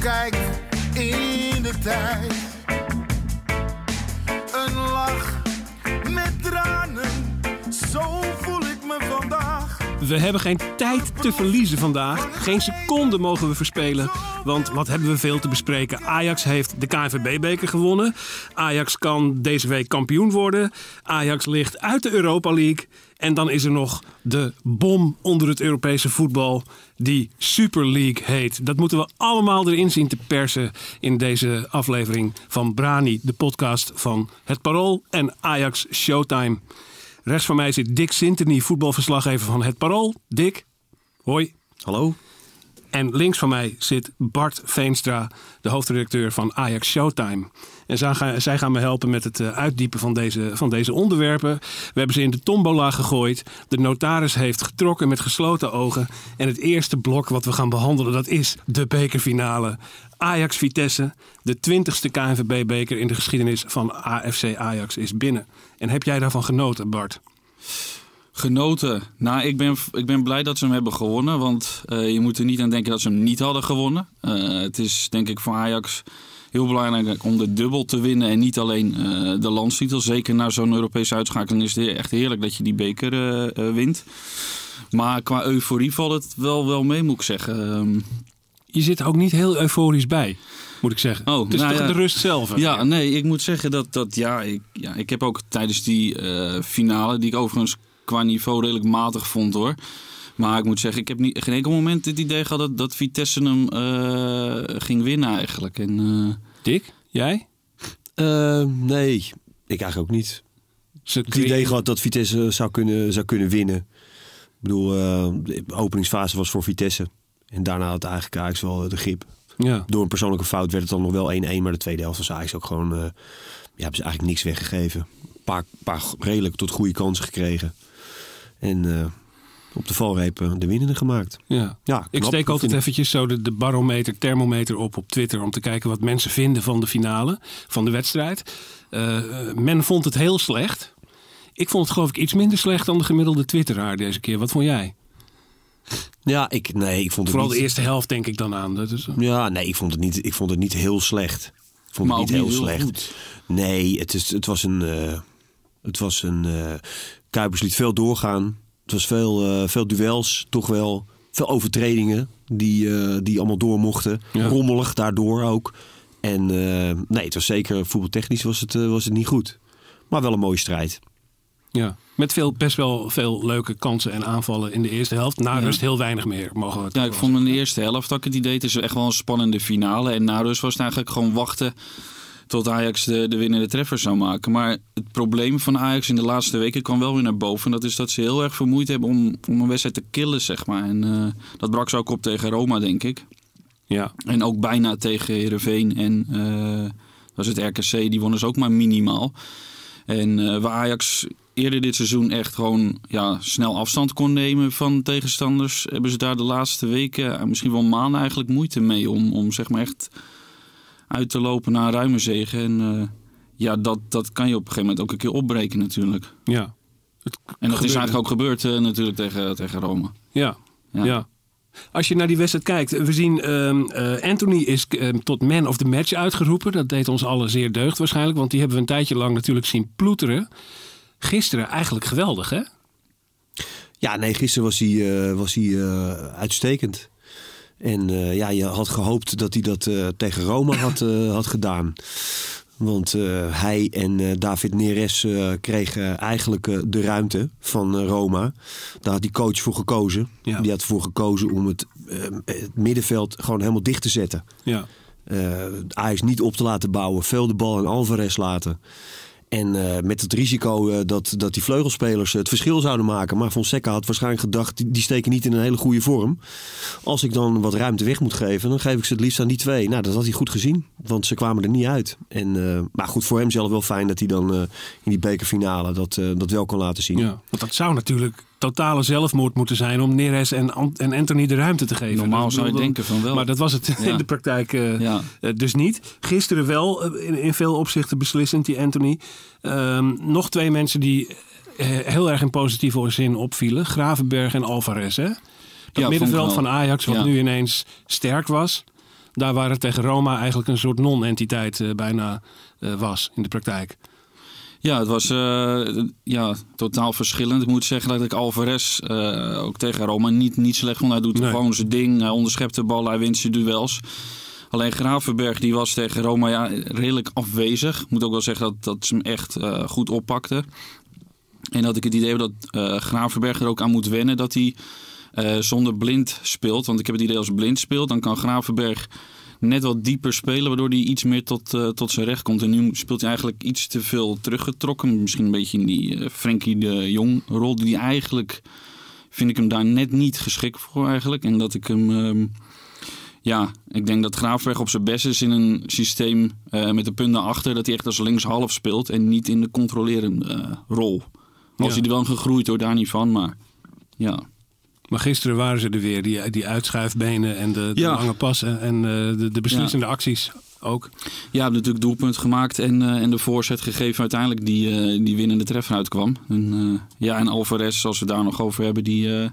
terugkijk in de tijd, We hebben geen tijd te verliezen vandaag. Geen seconde mogen we verspelen. Want wat hebben we veel te bespreken? Ajax heeft de KNVB-beker gewonnen. Ajax kan deze week kampioen worden. Ajax ligt uit de Europa League. En dan is er nog de bom onder het Europese voetbal. Die Super League heet. Dat moeten we allemaal erin zien te persen in deze aflevering van Brani, de podcast van Het Parool en Ajax Showtime. Rechts van mij zit Dick Sinterny, voetbalverslaggever van Het Parool. Dick, hoi. Hallo. En links van mij zit Bart Veenstra, de hoofdredacteur van Ajax Showtime. En zij gaan, zij gaan me helpen met het eh, uitdiepen van deze, van deze onderwerpen. We hebben ze in de tombola gegooid. De notaris heeft getrokken met gesloten ogen. En het eerste blok wat we gaan behandelen, dat is de bekerfinale. Ajax-Vitesse, de twintigste KNVB-beker in de geschiedenis van AFC Ajax, is binnen. En heb jij daarvan genoten, Bart? Genoten. Nou, ik ben, ik ben blij dat ze hem hebben gewonnen. Want eh, je moet er niet aan denken dat ze hem niet hadden gewonnen. Eh, het is denk ik voor Ajax heel belangrijk om de dubbel te winnen. En niet alleen eh, de landstitel. Zeker na zo'n Europese uitschakeling is het echt heerlijk dat je die beker wint. Maar qua euforie valt het wel, wel mee, moet ik zeggen. Ehm, Je zit er ook niet heel euforisch bij, moet ik zeggen. Oh, het is nou toch ja. de rust zelf. Ja, nee, ik moet zeggen dat, dat ja, ik, ja, ik heb ook tijdens die eh, finale, die ik overigens qua niveau redelijk matig vond hoor. Maar ik moet zeggen, ik heb niet, geen enkel moment het idee gehad dat, dat Vitesse hem eh, ging winnen eigenlijk. En, eh, Dick, jij? Eh, nee, ik eigenlijk ook niet. Ze Het idee gehad dat Vitesse zou kunnen, zou kunnen winnen. Ik bedoel, eh, de openingsfase was voor Vitesse. En daarna had eigenlijk Ajax wel de grip. Ja. Door een persoonlijke fout werd het dan nog wel 1-1. Maar de tweede helft was Ajax ook gewoon... eh, ja, hebben ze eigenlijk niks weggegeven. Een paar, paar redelijk tot goede kansen gekregen. En eh, op de valreep eh, de winnende gemaakt. Ja. Ja, Ik steek altijd eventjes zo de, de barometer, thermometer op op Twitter... om te kijken wat mensen vinden van de finale, van de wedstrijd. Men vond het heel slecht. Ik vond het geloof ik iets minder slecht dan de gemiddelde Twitteraar deze keer. Wat vond jij? Ja, ik, nee, ik vond het Vooral niet... de eerste helft denk ik dan aan. Dat is, Ja, nee, ik vond het niet, ik vond het niet heel slecht. Ik vond Maar het niet heel slecht. goed. Nee, het, is, het was een. eh, het was een. eh Kuipers liet veel doorgaan. Het was veel, eh, veel duels, toch wel. Veel overtredingen die, die allemaal door mochten. Ja. Rommelig daardoor ook. En nee, het was zeker voetbaltechnisch was het, was het niet goed. Maar wel een mooie strijd. Ja. Met veel, best wel veel leuke kansen en aanvallen in de eerste helft. Na rust heel weinig meer, mogen we ja, ik vond in de eerste helft had ik het idee, het is echt wel een spannende finale. En na rust was het eigenlijk gewoon wachten tot Ajax de, de winnende treffer zou maken. Maar het probleem van Ajax in de laatste weken kwam wel weer naar boven. En dat is dat ze heel erg vermoeid hebben om, om een wedstrijd te killen, zeg maar. En eh, dat brak ze ook op tegen Roma, denk ik. Ja, En ook bijna tegen Heerenveen en eh, was het RKC. Die wonnen ze ook maar minimaal. En eh, waar Ajax eerder dit seizoen echt gewoon ja, snel afstand kon nemen van tegenstanders... hebben ze daar de laatste weken, eh, misschien wel maanden eigenlijk moeite mee... om, om zeg maar echt uit te lopen naar een ruime zege. En eh, ja, dat, dat kan je op een gegeven moment ook een keer opbreken natuurlijk. ja. En dat is eigenlijk ook gebeurd natuurlijk tegen, tegen Roma. Ja, ja. Ja. Als je naar die wedstrijd kijkt, we zien ehm, eh, Anthony is ehm, tot man of the match uitgeroepen. Dat deed ons allen zeer deugd waarschijnlijk, want die hebben we een tijdje lang natuurlijk zien ploeteren. Gisteren eigenlijk geweldig, hè? Ja, nee, gisteren was hij, eh, was hij eh, uitstekend. En ja, je had gehoopt dat hij dat tegen Roma had, had gedaan. Want eh, hij en eh, David Neres eh, kregen eigenlijk de ruimte van Roma. Daar had die coach voor gekozen. Ja. Die had ervoor gekozen om het, het middenveld gewoon helemaal dicht te zetten. Ja. Ajax niet op te laten bouwen. Veel de bal aan Alvarez laten. En eh, met het risico eh, dat, dat die vleugelspelers het verschil zouden maken. Maar Fonseca had waarschijnlijk gedacht, die, steken niet in een hele goede vorm. Als ik dan wat ruimte weg moet geven, dan geef ik ze het liefst aan die twee. Nou, dat had hij goed gezien, want ze kwamen er niet uit. En, eh, maar goed, voor hem zelf wel fijn dat hij dan in die bekerfinale dat, dat wel kan laten zien. Ja, want dat zou natuurlijk totale zelfmoord moeten zijn om Neres en, en Anthony de ruimte te geven. Normaal Dus zou je denken van wel. Maar dat was het Ja. in de praktijk eh, Ja. eh, dus niet. Gisteren wel eh, in, in veel opzichten beslissend, die Anthony. Ehm, nog twee mensen die heel erg in positieve zin opvielen. Gravenberg en Alvarez. Hè? Dat ik middenveld van Ajax, wat Ja. nu ineens sterk was. Daar waar het tegen Roma eigenlijk een soort non-entiteit bijna was in de praktijk. Ja, het was eh, ja, totaal verschillend. Ik moet zeggen dat ik Alvarez eh, ook tegen Roma niet, niet slecht vond. Hij doet Nee. gewoon zijn ding. Hij onderschept de bal, hij wint zijn duels. Alleen Gravenberg die was tegen Roma ja, redelijk afwezig. Ik moet ook wel zeggen dat, dat ze hem echt eh, goed oppakte. En dat ik het idee heb dat Gravenberg er ook aan moet wennen dat hij zonder blind speelt. Want ik heb het idee als blind speelt, dan kan Gravenberg net wat dieper spelen, waardoor hij iets meer tot, eh, tot zijn recht komt. En nu speelt hij eigenlijk iets te veel teruggetrokken. Misschien een beetje in die eh Frenkie de Jong rol, die hij eigenlijk vind ik hem daar net niet geschikt voor eigenlijk. En dat ik hem, ehm, ja, ik denk dat Gravenberg op zijn best is in een systeem eh, met de punten achter, dat hij echt als linkshalf speelt en niet in de controlerende rol. Als Ja. hij er wel gegroeid hoor, daar niet van, maar ja. Maar gisteren waren ze er weer, die, die uitschuifbenen en de, de Ja. lange passen en eh, de, de beslissende acties ook. Ja, hebben natuurlijk doelpunt gemaakt en, eh, en de voorzet gegeven uiteindelijk die, eh, die winnende treffer uitkwam. En, ja, en Alvarez, als we daar nog over hebben, die,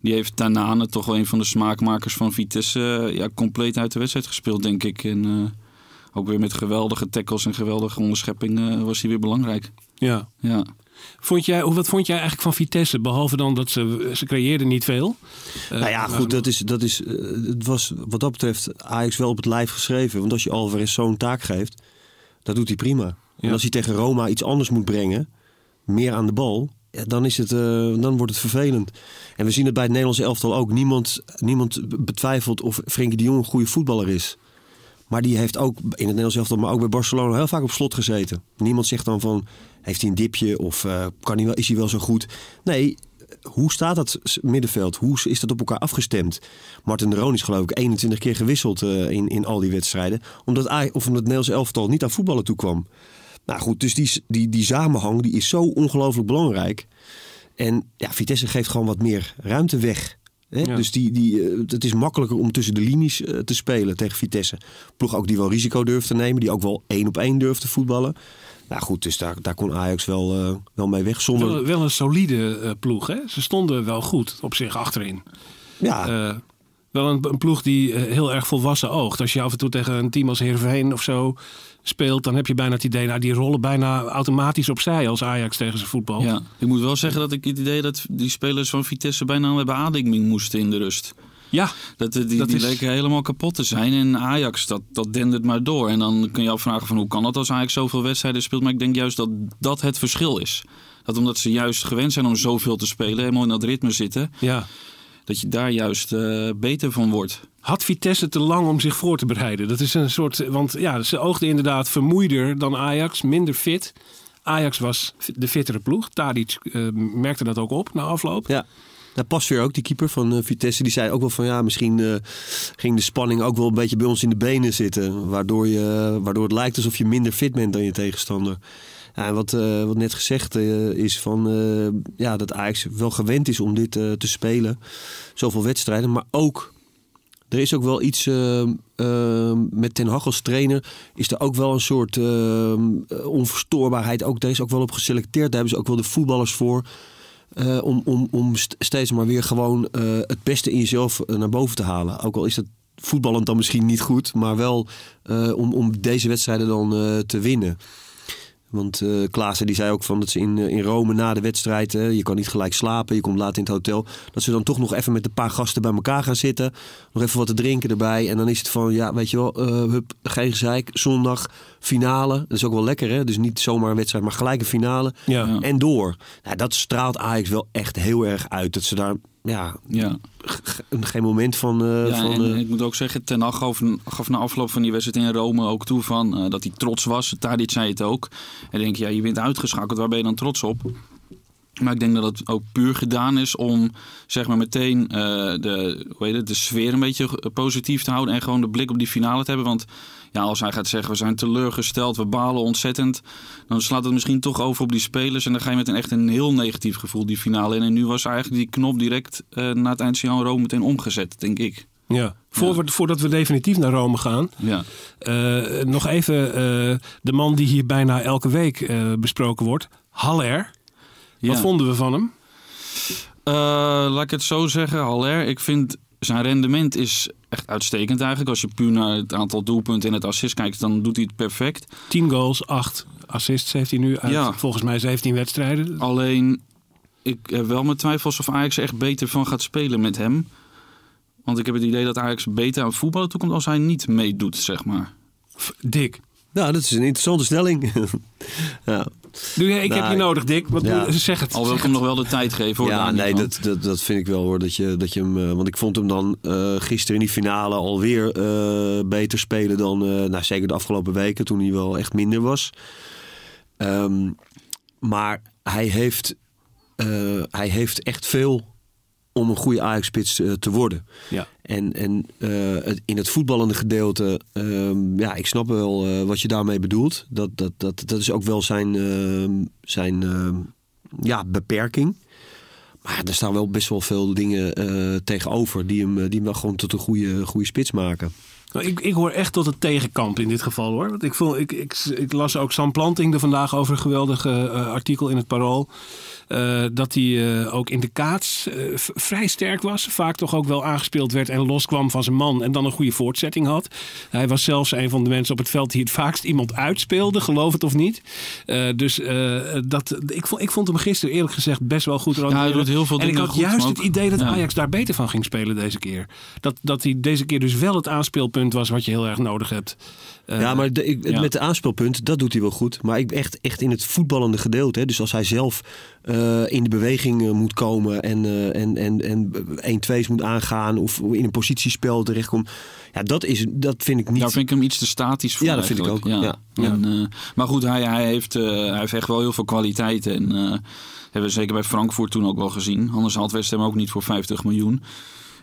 die heeft Tanane, toch wel een van de smaakmakers van Vitesse, ja, compleet uit de wedstrijd gespeeld, denk ik. En ook weer met geweldige tackles en geweldige onderschepping eh, was hij weer belangrijk. Ja. Ja. Vond jij, hoe- wat vond jij eigenlijk van Vitesse? Behalve dan dat ze, ze creëerden niet veel. Eh, Nou ja, goed, dat is, dat is, eh, het was wat dat betreft Ajax wel op het lijf geschreven. Want als je Alvarez zo'n taak geeft, dat doet hij prima. En als hij tegen Roma iets anders moet brengen, meer aan de bal, ja, dan, is het, eh, dan wordt het vervelend. En we zien het bij het Nederlandse elftal ook. Niemand, niemand betwijfelt of Frenkie de Jong een goede voetballer is. Maar die heeft ook in het Nederlands elftal, maar ook bij Barcelona heel vaak op slot gezeten. Niemand zegt dan van, heeft hij een dipje of eh, kan hij wel, is hij wel zo goed? Nee, hoe staat dat middenveld? Hoe is dat op elkaar afgestemd? Martin de is geloof ik 21 keer gewisseld eh, in, in al die wedstrijden. Omdat, Aj- of omdat het Nederlands elftal niet aan voetballen toe kwam. Nou goed, dus die, die, die samenhang die is zo ongelooflijk belangrijk. En ja, Vitesse geeft gewoon wat meer ruimte weg. Hè? Ja. Dus die, die, eh, het is makkelijker om tussen de linies eh, te spelen tegen Vitesse. Ploeg ook die wel risico durft te nemen. Die ook wel één op één durft te voetballen. Nou goed, dus daar, daar kon Ajax wel, eh, wel mee weg. Zonder, wel, wel een solide ploeg. Hè? Ze stonden wel goed op zich achterin. ja, wel een, een ploeg die heel erg volwassen oogt. Als je af en toe tegen een team als Heerenveen of zo speelt... dan heb je bijna het idee, nou, die rollen bijna automatisch opzij... als Ajax tegen zijn voetbal. ja. Ik moet wel zeggen dat ik het idee dat die spelers van Vitesse bijna bij beademing moesten in de rust. Ja, Dat, eh, die, Dat die is- leken helemaal kapot te zijn. En Ajax, dat, dat dendert maar door. En dan kun je afvragen van hoe kan dat als Ajax zoveel wedstrijden speelt. Maar ik denk juist dat dat het verschil is. Dat omdat ze juist gewend zijn om zoveel te spelen, helemaal in dat ritme zitten, ja. dat je daar juist eh, beter van wordt. Had Vitesse te lang om zich voor te bereiden? Dat is een soort. Want ja, ze oogden inderdaad vermoeider dan Ajax, minder fit. Ajax was de fittere ploeg. Tadic eh, merkte dat ook op na afloop. ja. Nou, Pasveer ook, die keeper van eh, Vitesse, die zei ook wel van ja, misschien eh, ging de spanning ook wel een beetje bij ons in de benen zitten. Waardoor, je, waardoor het lijkt alsof je minder fit bent dan je tegenstander. Ja, en wat, wat net gezegd is van ja, dat Ajax wel gewend is om dit te spelen. Zoveel wedstrijden, maar ook er is ook wel iets eh, eh, met Ten Hag als trainer. Is er ook wel een soort eh, onverstoorbaarheid. Ook, daar is ook wel op geselecteerd. Daar hebben ze ook wel de voetballers voor. eh, om, om, om st- steeds maar weer gewoon eh, het beste in jezelf eh, naar boven te halen. Ook al is dat voetballend dan misschien niet goed. Maar wel om, om deze wedstrijden dan te winnen. Want eh Klaassen die zei ook van dat ze in, eh, in Rome na de wedstrijd, eh, je kan niet gelijk slapen, je komt laat in het hotel, dat ze dan toch nog even met een paar gasten bij elkaar gaan zitten, nog even wat te drinken erbij en dan is het van, ja weet je wel, eh, hup, geen gezeik, zondag finale, dat is ook wel lekker hè, dus niet zomaar een wedstrijd, maar gelijk een finale. Ja. en door. Nou, dat straalt Ajax wel echt heel erg uit, dat ze daar ja, Ja. geen moment van... eh, Ja, van en eh, ik moet ook zeggen, Ten Hag gaf, gaf na afloop van die wedstrijd in Rome ook toe van, eh, dat hij trots was. Tadic zei het ook. En denk je, ja, je bent uitgeschakeld, waar ben je dan trots op? Maar ik denk dat het ook puur gedaan is om zeg maar meteen de, hoe heet het, de sfeer een beetje positief te houden. En gewoon de blik op die finale te hebben. Want ja, als hij gaat zeggen, we zijn teleurgesteld, we balen ontzettend. Dan slaat het misschien toch over op die spelers. En dan ga je met een echt een heel negatief gevoel die finale in. En nu was eigenlijk die knop direct eh, na het eindsignaal Rome meteen omgezet, denk ik. Ja. Voor we- voordat we definitief naar Rome gaan, Ja. eh, nog even eh, de man die hier bijna elke week besproken wordt, Haller. Wat Ja. vonden we van hem? Laat ik het zo zeggen, Haller. Ik vind zijn rendement is echt uitstekend eigenlijk. Als je puur naar het aantal doelpunten en het assist kijkt, dan doet hij het perfect. 10 goals, 8 assists heeft hij nu uit Ja. volgens mij 17 wedstrijden. Alleen, ik heb wel mijn twijfels of Ajax er echt beter van gaat spelen met hem. Want ik heb het idee dat Ajax beter aan het voetballen toekomt als hij niet meedoet, zeg maar. Dick. nou, dat is een interessante stelling. ja, Doe jij, ik heb Nou, je nodig, Dick. Wat ja. doe- zeg het. Al wil ik hem nog wel de tijd geven hoor. ja nee, dat, dat, dat vind ik wel hoor. Dat je, dat je hem, eh, want ik vond hem dan eh, gisteren in die finale alweer eh beter spelen dan, eh, nou, zeker de afgelopen weken, toen hij wel echt minder was. Ehm, maar hij heeft, eh, hij heeft echt veel om een goede Ajax-spits eh, te worden. Ja. En, en eh, het, in het voetballende gedeelte, ehm, ja, ik snap wel eh, wat je daarmee bedoelt. Dat, dat, dat, dat is ook wel zijn, ehm, zijn ehm, ja, beperking. Maar er staan wel best wel veel dingen tegenover die hem, die hem wel gewoon tot een goede, goede spits maken. Nou, Ik, ik hoor echt tot het tegenkamp in dit geval hoor. Want ik, vond, ik, ik, ik las ook Sam Planting er vandaag over een geweldig eh, artikel in het Parool. Eh, dat hij eh, ook in de kaats vrij sterk was. Vaak toch ook wel aangespeeld werd en loskwam van zijn man. En dan een goede voortzetting had. Hij was zelfs een van de mensen op het veld die het vaakst iemand uitspeelde. Geloof het of niet. Dus dat, ik, vond, ik vond hem gisteren eerlijk gezegd best wel goed. hij doet heel veel en ik had goed, juist het idee dat ja. Ajax daar beter van ging spelen deze keer. Dat, dat hij deze keer dus wel het aanspeelpunt was wat je heel erg nodig hebt. Eh, ja, maar de, ik, ja. met de aanspeelpunt, dat doet hij wel goed. Maar ik echt, echt in het voetballende gedeelte. Hè, dus als hij zelf eh, in de beweging eh, moet komen en, eh en, en, en 1-2's moet aangaan of in een positiespel terechtkomt. Ja, dat, is, dat vind ik niet. Daar vind ik hem iets te statisch voor. Ja, dat vind ik ook, Ja. ja. En, eh, maar goed, hij, hij, heeft, eh, hij heeft echt wel heel veel kwaliteiten. En eh, hebben we zeker bij Frankfurt toen ook wel gezien. Anders had West Ham ook niet voor 50 miljoen.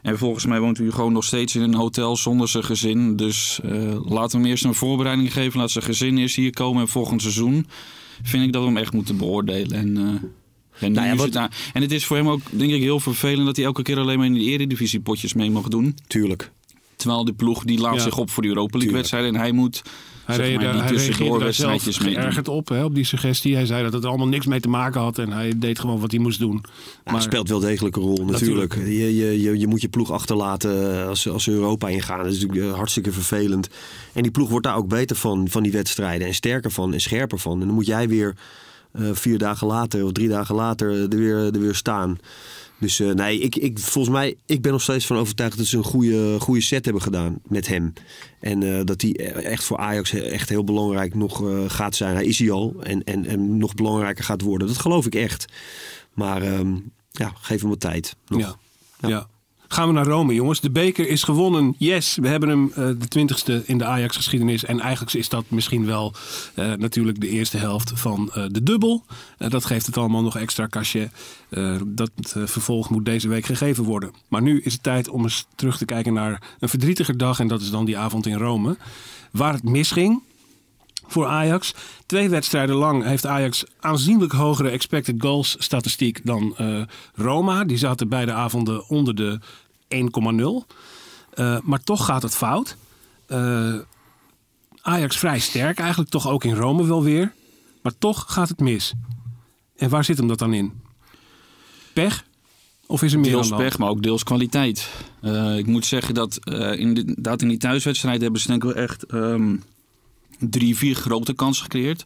En volgens mij woont hij gewoon nog steeds in een hotel zonder zijn gezin. Dus eh, laten we hem eerst een voorbereiding geven. Laat zijn gezin eerst hier komen. En volgend seizoen vind ik dat we hem echt moeten beoordelen. En, eh, en, Nou ja, wat- en het is voor hem ook, denk ik, heel vervelend dat hij elke keer alleen maar in de eredivisie potjes mee mag doen. Tuurlijk. Terwijl die ploeg die laat Ja. zich op voor de Europa League wedstrijden. En hij moet hij, zeg maar, hij reageerde tussendoor daar zelf wedstrijdjes mee geërgerd op, hè, op die suggestie. Hij zei dat het er allemaal niks mee te maken had. En hij deed gewoon wat hij moest doen. Ja, het speelt wel degelijk een rol natuurlijk. Je, je, je, je moet je ploeg achterlaten eh, als, ze- als ze Europa ingaan. Dat is natuurlijk eh, hartstikke vervelend. En die ploeg wordt daar ook beter van, van die wedstrijden. En sterker van en scherper van. En dan moet jij weer eh, vier dagen later of drie dagen later er weer, er weer staan. Dus eh, nee, ik, ik, volgens mij, ik ben nog steeds van overtuigd dat ze een goede, goede set hebben gedaan met hem. En eh, dat hij echt voor Ajax echt heel belangrijk nog eh, gaat zijn. Hij is hij al en, en, en nog belangrijker gaat worden. Dat geloof ik echt. Maar ehm, ja, geef hem wat tijd. Nog. Ja. Ja. Gaan we naar Rome, jongens. De beker is gewonnen. Yes, we hebben hem eh, de twintigste in de Ajax-geschiedenis. En eigenlijk is dat misschien wel eh, natuurlijk de eerste helft van eh, de dubbel. Dat geeft het allemaal nog extra cachet. Dat vervolg moet deze week gegeven worden. Maar nu is het tijd om eens terug te kijken naar een verdrietiger dag. En dat is dan die avond in Rome. Waar het misging voor Ajax. Twee wedstrijden lang heeft Ajax aanzienlijk hogere expected goals statistiek dan Roma. Die zaten beide avonden onder de 1,0. Eh, maar toch gaat het fout. Eh, Ajax vrij sterk, eigenlijk toch ook in Rome wel weer. Maar toch gaat het mis. En waar zit hem dat dan in? Pech? Of is er meer Deels hand? pech, maar ook deels kwaliteit. Eh, ik moet zeggen dat eh, inderdaad in die thuiswedstrijd hebben ze denk ik wel echt ehm, drie, vier grote kansen gecreëerd.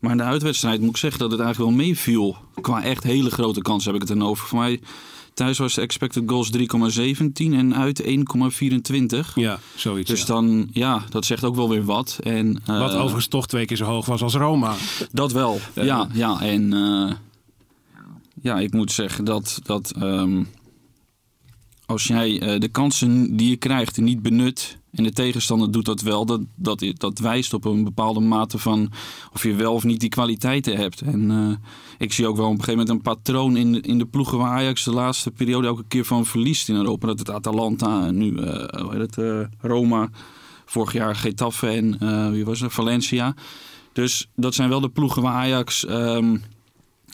Maar in de uitwedstrijd moet ik zeggen dat het eigenlijk wel meeviel. Qua echt hele grote kansen heb ik het dan over. Voor mij thuis was de expected goals 3,17 en uit 1,24. Ja, zoiets. Dus ja. dan, ja, dat zegt ook wel weer wat. En, eh, Wat overigens toch twee keer zo hoog was als Roma. Dat wel, ja. ja en eh, ja, ik moet zeggen dat, dat ehm, als jij eh, de kansen die je krijgt niet benut en de tegenstander doet dat wel, dat, dat, dat wijst op een bepaalde mate van of je wel of niet die kwaliteiten hebt. En eh, ik zie ook wel op een gegeven moment een patroon in, in de ploegen waar Ajax de laatste periode elke keer van verliest in Europa. Dat het Atalanta, en nu heet het, Roma, vorig jaar Getafe en wie was het, Valencia. Dus dat zijn wel de ploegen waar Ajax ehm,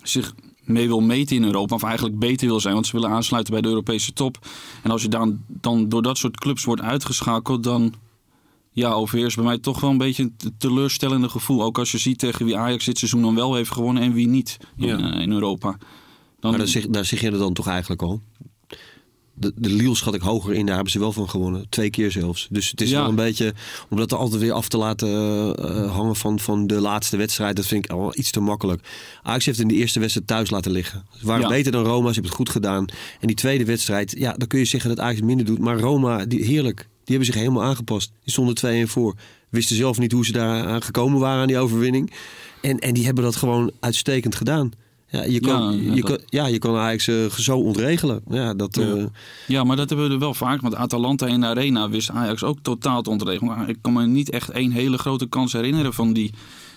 zich mee wil meten in Europa. Of eigenlijk beter wil zijn, want ze willen aansluiten bij de Europese top. En als je dan, dan door dat soort clubs wordt uitgeschakeld, dan ja, overheerst bij mij toch wel een beetje een teleurstellende gevoel. Ook als je ziet tegen wie Ajax dit seizoen dan wel heeft gewonnen en wie niet in, ja. uh, in Europa. Dan... Maar daar zeg, daar zeg je er dan toch eigenlijk al? De, de Lille schat ik hoger in, daar hebben ze wel van gewonnen. Twee keer zelfs. Dus het is wel een beetje, om dat er altijd weer af te laten uh, hangen van, van de laatste wedstrijd, dat vind ik al iets te makkelijk. Ajax heeft in de eerste wedstrijd thuis laten liggen. Ze waren beter dan Roma, ze hebben het goed gedaan. En die tweede wedstrijd, ja, dan kun je zeggen dat Ajax minder doet. Maar Roma, die, heerlijk, die hebben zich helemaal aangepast. Die stonden 2 en voor. Wisten zelf niet hoe ze daar aan gekomen waren aan die overwinning. En, en die hebben dat gewoon uitstekend gedaan. Ja, je kan, ja, je, kan, ja, je kan Ajax uh, zo ontregelen. Ja, dat, ja. Uh... ja, maar dat hebben we er wel vaak. Want Atalanta in de Arena wist Ajax ook totaal te ontregelen. Maar ik kan me niet echt één hele grote kans herinneren van die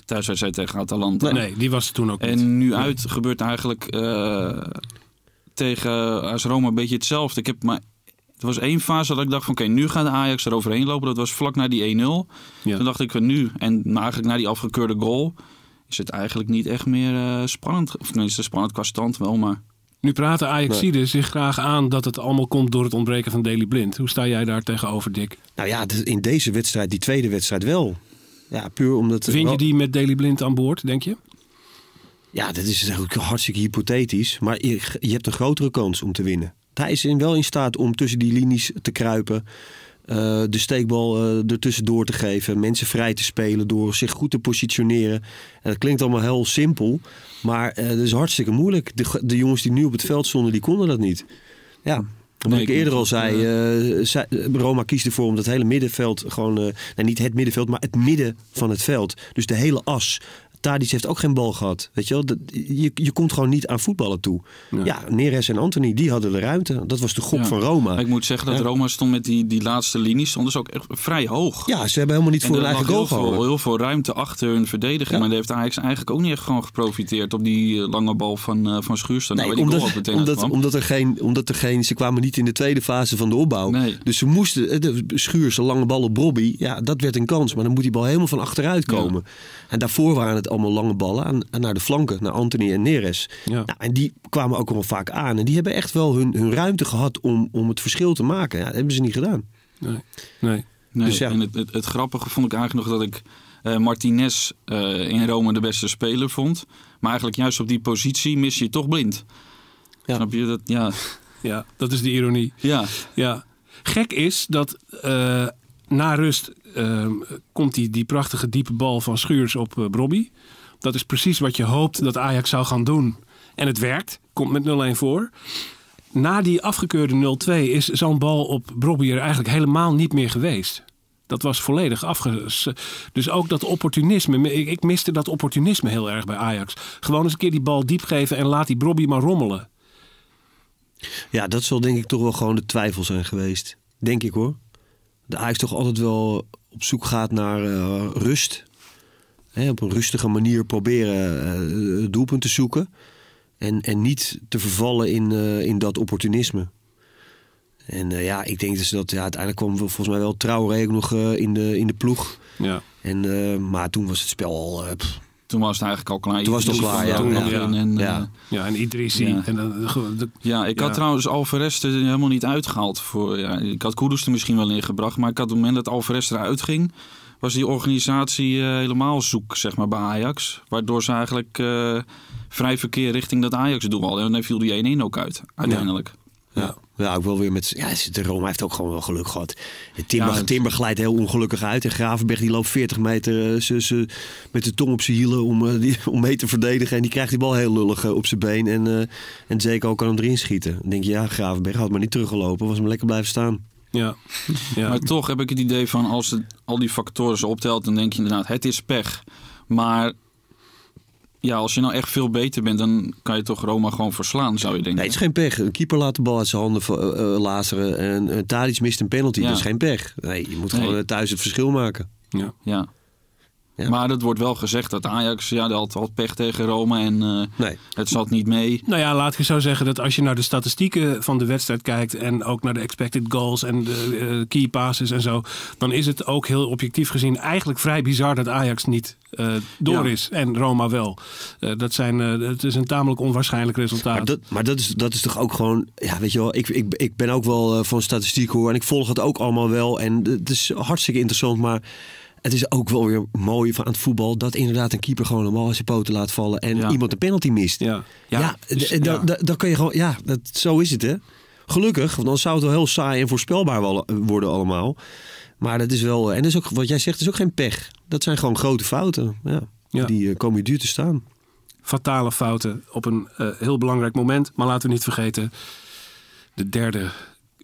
thuiswedstrijd tegen Atalanta. Nee, die was er toen ook En nu uit gebeurt eigenlijk uh, tegen AS Roma een beetje hetzelfde. Ik heb maar... Er was één fase dat ik dacht van oké, nu gaat de Ajax eroverheen lopen. Dat was vlak na die 1-0. Toen dacht ik van nu, en eigenlijk na die afgekeurde goal is het eigenlijk niet echt meer uh, spannend. Of tenminste, spannend qua stand wel, maar... Nu praten Ajaxiden nee. zich graag aan dat het allemaal komt door het ontbreken van Daily Blind. Hoe sta jij daar tegenover, Dick? Nou ja, in deze wedstrijd, die tweede wedstrijd wel. Ja, puur omdat... Vind je die met Daily Blind aan boord, denk je? Ja, dat is ook hartstikke hypothetisch. Maar je, je hebt een grotere kans om te winnen. Hij is wel in staat om tussen die linies te kruipen. Uh, de steekbal uh, ertussendoor te geven. Mensen vrij te spelen door zich goed te positioneren. En dat klinkt allemaal heel simpel. Maar uh, dat is hartstikke moeilijk. De, de, jongens die nu op het veld stonden, die konden dat niet. Ja. Wat nee, ik eerder al zei, zei, Roma kiest ervoor om dat hele middenveld gewoon, nou niet het middenveld, maar het midden van het veld. Dus de hele as Tadic heeft ook geen bal gehad. Weet je, wel? Dat, je, je komt gewoon niet aan voetballen toe. Ja. ja, Neres en Anthony, die hadden de ruimte. Dat was de gok ja. van Roma. Ik moet zeggen dat Roma stond met die, die laatste linie, stond dus ook echt vrij hoog. Ja, ze hebben helemaal niet voor hun eigen goal gehad. Heel, heel veel ruimte achter hun verdediging. Maar daar heeft Ajax eigenlijk ook niet echt gewoon geprofiteerd op die eh, lange bal van, uh, van Schuurs. Nee, nou, omdat, omdat, omdat, er geen, omdat er geen, ze kwamen niet in de tweede fase van de opbouw. Nee. Dus ze moesten, eh, de Schuurs, de lange bal op Bobby, ja, dat werd een kans. Maar dan moet die bal helemaal van achteruit komen. En daarvoor waren het allemaal lange ballen aan, naar de flanken, naar Anthony en Neres. Ja. Nou, en die kwamen ook wel vaak aan. En die hebben echt wel hun, hun ruimte gehad om, om het verschil te maken. Ja, dat hebben ze niet gedaan. Nee. nee. nee. Dus ja. En het, het, het, grappige vond ik eigenlijk nog dat ik uh, Martinez uh, in Rome de beste speler vond. Maar eigenlijk juist op die positie mis je toch blind. Ja. Snap je dat? Ja. ja, dat is de ironie. Ja. ja. Gek is dat uh, na rust uh, komt die, die prachtige diepe bal van Schuurs op uh. Dat is precies wat je hoopt dat Ajax zou gaan doen. En het werkt. Komt met 0-1 voor. Na die afgekeurde 0-2 is zo'n bal op Brobby er eigenlijk helemaal niet meer geweest. Dat was volledig afge... Dus ook dat opportunisme. Ik, ik miste dat opportunisme heel erg bij Ajax. Gewoon eens een keer die bal diep geven en laat die Brobby maar rommelen. Ja, dat zal denk ik toch wel gewoon de twijfel zijn geweest. Denk ik hoor. De Ajax toch altijd wel op zoek gaat naar uh, rust. Hè, op een rustige manier proberen uh, het doelpunt te zoeken. En, en niet te vervallen in, uh, in dat opportunisme. En ja, ik denk dus dat ja, uiteindelijk kwam volgens mij wel Traoré ook nog in, de, in de ploeg. Ja. En, maar toen was het spel al... Pff, toen was het eigenlijk al klaar. Toen was het al klaar, ja. ja. ja. En, ja. ja, en Idrissi. Ja. En, de, ja, ik had trouwens Alvarez er helemaal niet uitgehaald. Voor, ja, ik had Kudus er misschien wel ingebracht. Maar ik had op het moment dat Alvarez eruit ging... was die organisatie uh, helemaal zoek, zeg maar, bij Ajax. Waardoor ze eigenlijk uh, vrij verkeer richting dat Ajax-doel hadden. En dan viel die 1-1 ook uit, uiteindelijk. Ja. Ja, ook wel weer met. Ja, de Roma heeft ook gewoon wel geluk gehad. Timber, ja, Timber glijdt heel ongelukkig uit. En Gravenberg die loopt 40 meter ze, ze, met de tong op zijn hielen om, uh, die, om mee te verdedigen. En die krijgt die bal heel lullig uh, op zijn been. En, uh, en Zeko kan hem erin schieten. Dan denk je, ja, Gravenberg had maar niet teruggelopen. Was hem lekker blijven staan. Ja. ja. Maar toch heb ik het idee van als het, al die factoren zo optelt, dan denk je inderdaad, het is pech. Maar ja, als je nou echt veel beter bent, dan kan je toch Roma gewoon verslaan, zou je denken. Nee, het is geen pech. Een keeper laat de bal uit zijn handen uh, lazeren. En uh, Tadic mist een penalty. Ja. Dat is geen pech. Nee, je moet Nee. gewoon thuis het verschil maken. Ja. Ja. Ja. Maar het wordt wel gezegd dat Ajax, ja, die had, had pech tegen Roma en eh, Nee. het zat niet mee. Nou ja, laat ik zo zeggen dat als je naar de statistieken van de wedstrijd kijkt en ook naar de expected goals en de eh, key passes en zo, dan is het ook heel objectief gezien eigenlijk vrij bizar dat Ajax niet eh, door Ja. is en Roma wel. Eh, dat zijn, het is een tamelijk onwaarschijnlijk resultaat. Maar, dat, maar dat, is, dat is toch ook gewoon... Ja, weet je wel, ik, ik, ik ben ook wel van statistiek hoor. En ik volg het ook allemaal wel. En het is hartstikke interessant. Maar het is ook wel weer mooi van het voetbal... dat inderdaad een keeper gewoon aan zijn poten laat vallen... en Ja. iemand een penalty mist. ja, Ja, dus, ja. dan je gewoon... Ja, dat, zo is het hè. Gelukkig, want dan zou het wel heel saai en voorspelbaar wel- worden allemaal. Maar dat is wel... En dat is ook, wat jij zegt, is ook geen pech. Dat zijn gewoon grote fouten. Ja. Ja. Die eh, komen je duur te staan. fatale fouten op een eh, heel belangrijk moment. Maar laten we niet vergeten, de derde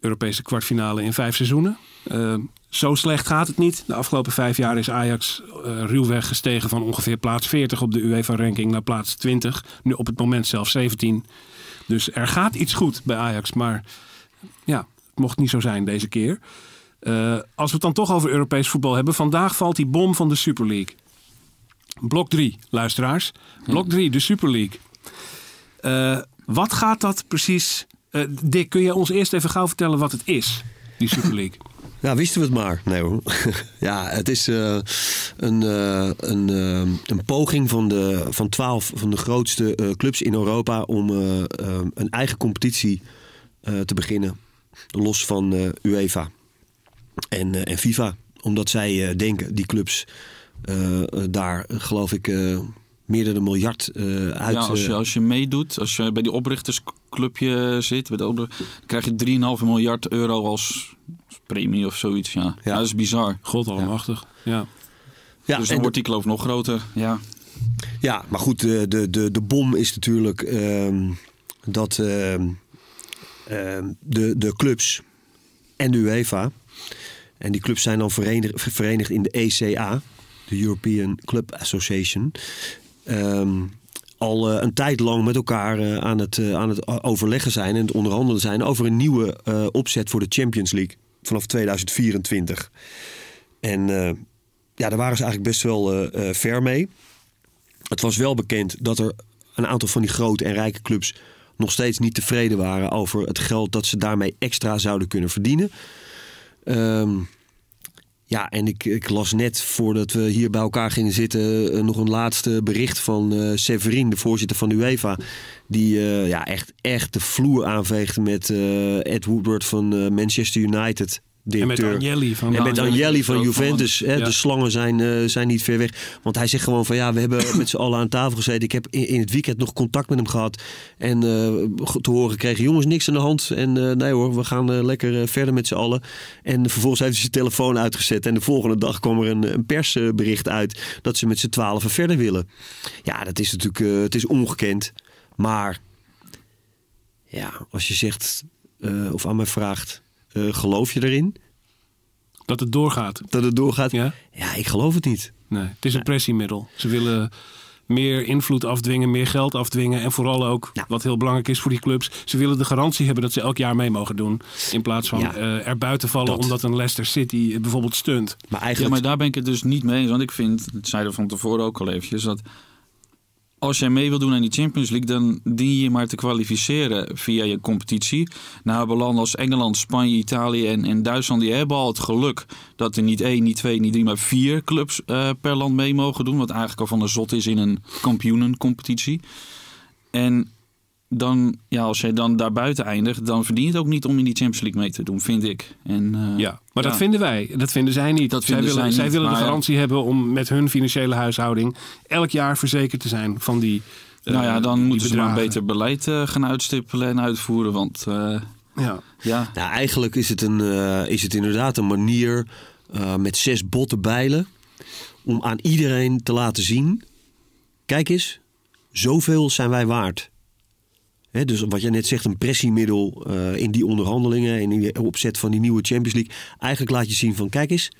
Europese kwartfinale in vijf seizoenen. Eh, zo slecht gaat het niet. De afgelopen vijf jaar is Ajax eh, ruwweg gestegen van ongeveer plaats 40 op de UEFA-ranking naar plaats 20. Nu op het moment zelfs 17. Dus er gaat iets goed bij Ajax. Maar ja, het mocht niet zo zijn deze keer. Eh, als we het dan toch over Europees voetbal hebben. Vandaag valt die bom van de Super League. Blok 3, luisteraars. Blok 3, de Super League. Wat gaat dat precies... Eh, Dick, kun je ons eerst even gauw vertellen wat het is, die Super League? Ja, wisten we het maar. Nee hoor. ja, het is eh, een, eh, een, een poging van de, van twaalf van de grootste clubs in Europa om een eigen competitie te beginnen. Los van UEFA en, en FIFA. Omdat zij denken, die clubs, daar geloof ik eh, meer dan een miljard eh, uit... ja, als je, eh, als je meedoet, als je bij die oprichtersclubje zit, bij de krijg je 3,5 miljard euro als, als premie of zoiets. Ja. Ja. dat is bizar. God allemachtig. Ja. ja, dus en dan wordt die kloof nog groter. Ja. Ja, maar goed, de, de, de, de bom is natuurlijk ehm, dat ehm, ehm, de, de clubs en de UEFA, en die clubs zijn dan verenigd, verenigd in de ECA, de European Club Association, ehm, al eh, een tijd lang met elkaar eh, aan, het, eh, aan het overleggen zijn en het onderhandelen zijn over een nieuwe opzet voor de Champions League vanaf 2024. En ja, daar waren ze eigenlijk best wel ver mee. Het was wel bekend dat er een aantal van die grote en rijke clubs nog steeds niet tevreden waren over het geld dat ze daarmee extra zouden kunnen verdienen. Ehm, ja, en ik, ik las net voordat we hier bij elkaar gingen zitten eh, nog een laatste bericht van eh Severin, de voorzitter van de UEFA. Die eh, ja, echt, echt de vloer aanveegde met Ed Woodward van Manchester United. En met. Agnelli van... En met Agnelli Agnelli is van ook Juventus. Hè, Ja. De slangen zijn, eh, zijn niet ver weg. Want hij zegt gewoon van ja, we hebben met z'n allen aan tafel gezeten. Ik heb in, in het weekend nog contact met hem gehad. En eh, te horen gekregen, jongens, niks aan de hand. En eh, nee hoor, we gaan lekker verder met z'n allen. En vervolgens heeft hij zijn telefoon uitgezet. En de volgende dag kwam er een, een persbericht uit dat ze met z'n twaalf verder willen. Ja, dat is natuurlijk het is ongekend. Maar ja, als je zegt of aan mij vraagt, eh, geloof je erin Dat het doorgaat. dat het doorgaat? Ja? Ja, ik geloof het niet. Nee, het is een pressiemiddel. Ze willen meer invloed afdwingen, meer geld afdwingen. En vooral ook, Ja. wat heel belangrijk is voor die clubs... ze willen de garantie hebben dat ze elk jaar mee mogen doen. In plaats van Ja. eh, er buiten vallen Dat. omdat een Leicester City bijvoorbeeld stunt. Maar ja, eigenlijk... maar daar ben ik het dus niet mee eens. Want ik vind, dat zeiden we van tevoren ook al eventjes, dat als jij mee wil doen aan die Champions League, dan dien je maar te kwalificeren via je competitie. Nou, landen als Engeland, Spanje, Italië en, en Duitsland, die hebben al het geluk dat er niet één, niet twee, niet drie, maar vier clubs eh, per land mee mogen doen. Wat eigenlijk al van de zot is in een kampioenencompetitie. En dan, ja, als jij dan daar buiten eindigt, dan verdien je het ook niet om in die Champions League mee te doen, vind ik. En, eh, Ja, maar dat vinden wij. Dat vinden zij niet. Dat zij vinden willen, zij zij niet, willen de ja. garantie hebben om met hun financiële huishouding... elk jaar verzekerd te zijn van die eh, Nou ja, dan moeten ze maar een beter beleid eh, gaan uitstippelen en uitvoeren. Want eh, Ja. ja, Nou, eigenlijk is het, een, eh, is het inderdaad een manier eh, met zes botte bijlen om aan iedereen te laten zien: kijk eens, zoveel zijn wij waard. Dus wat jij net zegt, een pressiemiddel eh, in die onderhandelingen en in de opzet van die nieuwe Champions League. Eigenlijk laat je zien van kijk eens,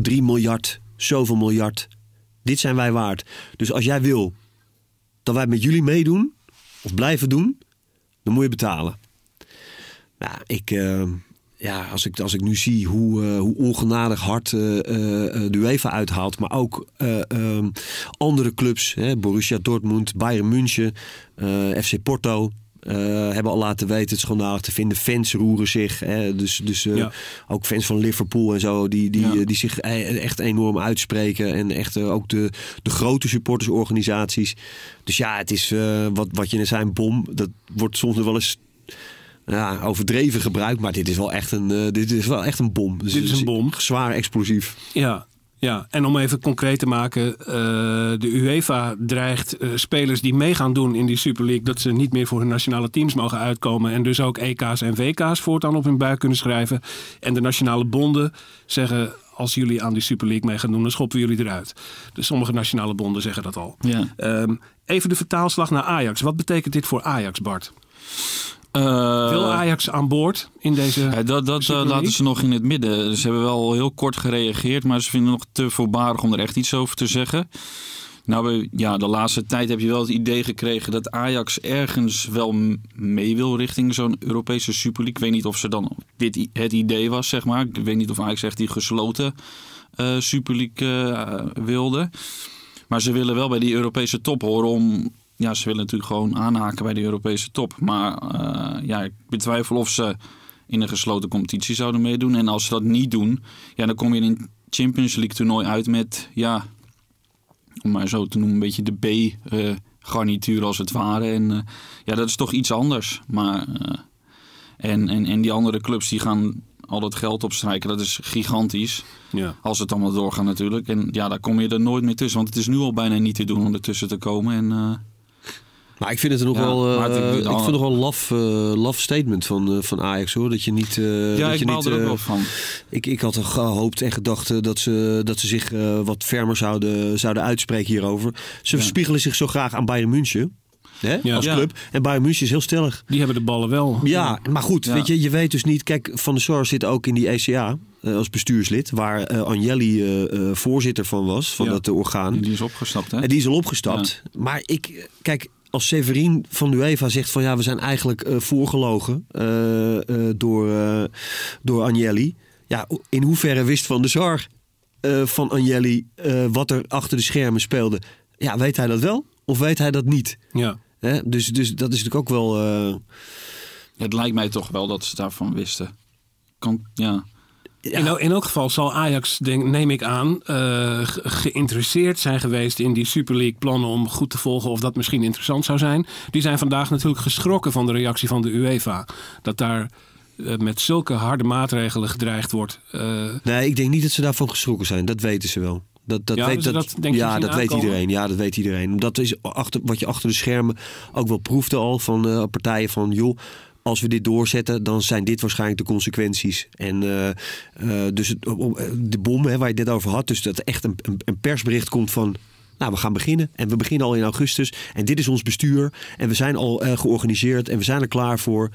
3 miljard, zoveel miljard. Dit zijn wij waard. Dus als jij wil dat wij met jullie meedoen, of blijven doen, dan moet je betalen. Nou, ik, eh, ja, als, ik, als ik nu zie hoe, eh, hoe ongenadig hard eh, de UEFA uithaalt, maar ook eh, ehm, andere clubs, hè, Borussia Dortmund, Bayern München, FC Porto. hebben al laten weten het schandalig te vinden. Fans roeren zich. Hè, dus dus Ja. ook fans van Liverpool en zo. Die, die, Ja. die zich eh, echt enorm uitspreken. En echt ook de, de grote supportersorganisaties. Dus ja, het is wat, wat je net zei, een bom. Dat wordt soms nog wel eens ja, overdreven gebruikt. Maar dit is wel echt een, eh, dit is wel echt een bom. Dus Dit is een bom. Zwaar explosief. Ja, ja, en om even concreet te maken, eh, de UEFA dreigt eh, spelers die mee gaan doen in die Super League dat ze niet meer voor hun nationale teams mogen uitkomen en dus ook EK's en WK's voortaan op hun buik kunnen schrijven. En de nationale bonden zeggen als jullie aan die Super League mee gaan doen, dan schoppen we jullie eruit. Dus sommige nationale bonden zeggen dat al. Ja. Ehm, even de vertaalslag naar Ajax. Wat betekent dit voor Ajax, Bart? Eh, Wil Ajax aan boord in deze Ja, dat dat eh, laten ze nog in het midden. Ze hebben wel heel kort gereageerd, maar ze vinden het nog te voorbarig om er echt iets over te zeggen. Nou, ja, de laatste tijd heb je wel het idee gekregen dat Ajax ergens wel mee wil richting zo'n Europese Super League. Ik weet niet of ze dan dit het idee was, zeg maar. Ik weet niet of Ajax echt die gesloten eh, Super League eh, wilde. Maar ze willen wel bij die Europese top horen om... Ja, ze willen natuurlijk gewoon aanhaken bij de Europese top. Maar eh, ja, ik betwijfel of ze in een gesloten competitie zouden meedoen. En als ze dat niet doen, ja, dan kom je in een Champions League toernooi uit met... Ja, om maar zo te noemen, een beetje de B-garnituur als het ware. En eh, ja, dat is toch iets anders. Maar, eh, en, en, en die andere clubs die gaan al dat geld opstrijken. Dat is gigantisch. Ja. Als het allemaal doorgaat natuurlijk. En ja, daar kom je er nooit meer tussen. Want het is nu al bijna niet te doen om ertussen te komen. En Maar ik vind het er nog Ja, wel, het- ik vind het nog wel een laf, eh, laf statement van, eh, van Ajax hoor. Dat je niet. eh, ja, dat ik je niet, er ook wel van. Ik, ik had er gehoopt en gedacht dat ze, dat ze zich wat fermer zouden, zouden uitspreken hierover. Ze Ja. verspiegelen zich zo graag aan Bayern München. Hè, Ja. als Ja. club. En Bayern München is heel stellig. Die hebben de ballen wel. Ja, maar goed, Ja. weet je, je weet dus niet. Kijk, Van der Sar zit ook in die ECA als bestuurslid, waar eh, eh, voorzitter van was, van dat orgaan. Die is opgestapt, hè? En die is al opgestapt. Maar ik, kijk, als Severin van de UEFA zegt van ja, we zijn eigenlijk eh, voorgelogen eh, eh, door, eh, door Agnelli. Ja, in hoeverre wist Van Sar eh, van Agnelli eh, wat er achter de schermen speelde? Ja, weet hij dat wel? Of weet hij dat niet? Ja. Hè? Dus, dus dat is natuurlijk ook wel. eh, Het lijkt mij toch wel dat ze daarvan wisten. Kan, ja. In, el- in elk geval zal Ajax, denk, neem ik aan, eh, ge- geïnteresseerd zijn geweest in die Super League plannen om goed te volgen of dat misschien interessant zou zijn. Die zijn vandaag natuurlijk geschrokken van de reactie van de UEFA. Dat daar eh, met zulke harde maatregelen gedreigd wordt. Eh, Nee, ik denk niet dat ze daarvan geschrokken zijn. Dat weten ze wel. Dat, dat Ja, weet, dat, dat, denk je, ja, dat weet iedereen. Ja, dat weet iedereen. Dat is achter, wat je achter de schermen ook wel proefde al van partijen van... joh, als we dit doorzetten, dan zijn dit waarschijnlijk de consequenties. En eh, eh, dus eh, de bom hè, waar je het net over had... dus dat er echt een, een, persbericht komt van... Nou, we gaan beginnen. En we beginnen al in augustus. En dit is ons bestuur. En we zijn al georganiseerd. En we zijn er klaar voor.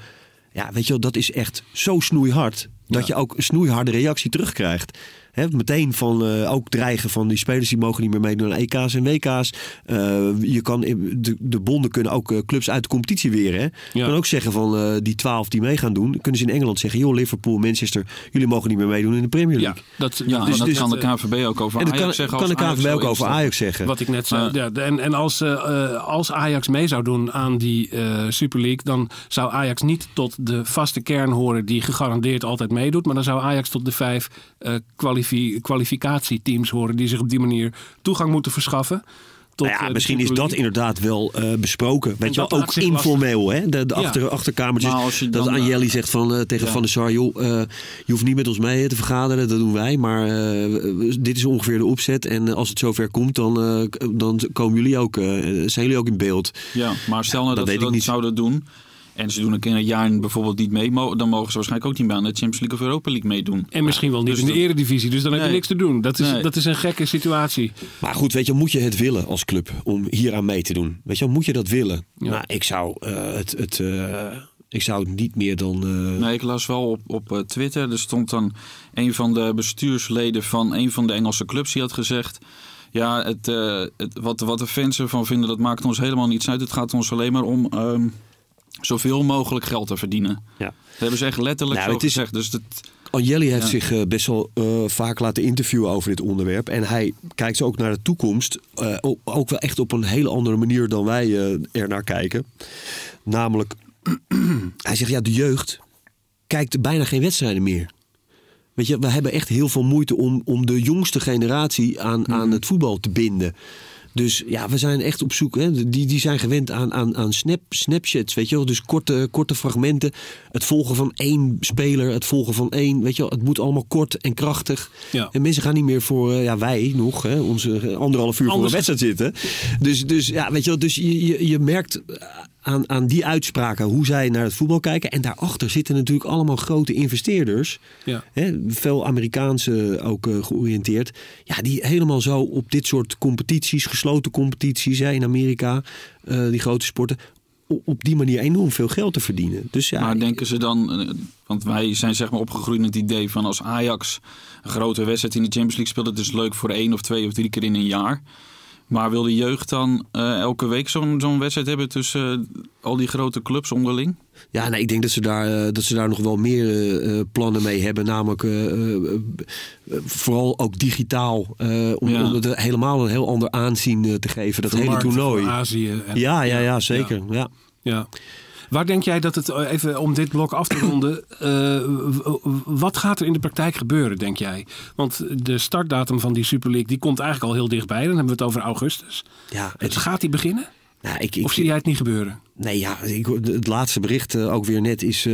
Ja, weet je wel, dat is echt zo snoeihard. Dat je ook een snoeiharde reactie terugkrijgt. Hè, meteen van eh, ook dreigen van die spelers die mogen niet meer meedoen aan EK's en WK's. Eh, je kan, de, de bonden kunnen ook eh, clubs uit de competitie weren. Hè. Je Ja. kan ook zeggen van eh, die twaalf die mee gaan doen. Kunnen ze in Engeland zeggen, joh Liverpool, Manchester, jullie mogen niet meer meedoen in de Premier ja, League. dat, Ja, dat en is dat dus kan de KNVB ook over En dat Ajax kan, zeggen. kan de zo ook over. Ajax zeggen. Wat ik net zei. Ja, en en als, als Ajax mee zou doen aan die eh, Super League, dan zou Ajax niet tot de vaste kern horen die gegarandeerd altijd meedoet. Maar dan zou Ajax tot de vijf eh, kwalifi- kwalificatieteams horen die zich op die manier toegang moeten verschaffen. Tot, Nou eh, ja, de misschien is dat inderdaad wel eh, besproken. Weet je dat wel, ook informeel. Hè? De, de Ja. achter, achterkamertjes. Maar als je dat dan, eh, zegt van, eh, tegen ja. Van der Sar... joh, eh, je hoeft niet met ons mee te vergaderen, dat doen wij. Maar eh, dit is ongeveer de opzet. En eh, als het zover komt, dan, eh, dan komen jullie ook, eh, zijn jullie ook in beeld. Ja, maar stel nou dat dat, ze ik dat niet. zouden doen. En ze doen een keer een jaar bijvoorbeeld niet mee. Dan mogen ze waarschijnlijk ook niet meer aan de Champions League of Europa League meedoen. En misschien wel niet Dus in de eredivisie, dus dan heb je niks te doen. Dat is, Nee. dat is een gekke situatie. Maar goed, weet je, moet je het willen als club om hier aan mee te doen? Weet je, wel, moet je dat willen? Ja. Nou, ik zou eh, het... het eh, ik zou het niet meer dan... eh, Nee, ik las wel op, op Twitter. Er stond dan een van de bestuursleden van een van de Engelse clubs. Die had gezegd... Ja, het, eh, het, wat, wat de fans ervan vinden, dat maakt ons helemaal niets uit. Het gaat ons alleen maar om ehm, zoveel mogelijk geld te verdienen. Ja. Dat hebben ze echt letterlijk Nou, zo het is- gezegd. Dus dat, Anjeli heeft Ja. zich eh, best wel eh, vaak laten interviewen over dit onderwerp. En hij kijkt ook naar de toekomst. eh, ook- wel echt op een hele andere manier dan wij eh, er naar kijken. Namelijk, hij zegt ja, de jeugd kijkt bijna geen wedstrijden meer. Weet je, we hebben echt heel veel moeite om, om de jongste generatie aan, aan het voetbal te binden. Dus ja, we zijn echt op zoek. Hè. Die, die zijn gewend aan, aan, aan snap, snapchats, weet je wel. Dus korte, korte fragmenten. Het volgen van één speler, het volgen van één. Weet je wel, het moet allemaal kort en krachtig. Ja. En mensen gaan niet meer voor, eh, ja, wij nog, hè, onze anderhalf uur voor Anders- wedstrijd zitten. Dus, dus ja, weet je wel, dus je, je, je merkt aan, aan die uitspraken hoe zij naar het voetbal kijken. En daarachter zitten natuurlijk allemaal grote investeerders. Ja. Hè, veel Amerikaanse ook eh, georiënteerd. Ja, die helemaal zo op dit soort competities, gesloten competities hè, in Amerika, eh, die grote sporten, op die manier enorm veel geld te verdienen. Dus ja, maar denken ze dan, eh, want wij zijn zeg maar opgegroeid met het idee van als Ajax een grote wedstrijd in de Champions League speelt, het is leuk voor één of twee of drie keer in een jaar. Maar wil de jeugd dan eh, elke week zo'n zo'n wedstrijd hebben tussen eh, al die grote clubs onderling? Ja, nee, ik denk dat ze daar, eh, dat ze daar nog wel meer plannen mee hebben. Namelijk eh, eh, eh, vooral ook digitaal. eh, om, Ja. om het helemaal een heel ander aanzien te geven. Dat hele toernooi. Azië. En, Ja, ja, ja, zeker. Ja. Ja. Waar denk jij dat het, eh, even om dit blok af te ronden, eh, wat gaat er in de praktijk gebeuren, denk jij? Want de startdatum van die Super League, die komt eigenlijk al heel dichtbij. Dan hebben we het over augustus. Ja, het, Het, gaat die beginnen? nou, ik, ik, Of zie jij het niet gebeuren? Nee, ja, ik, het laatste bericht eh, ook weer net is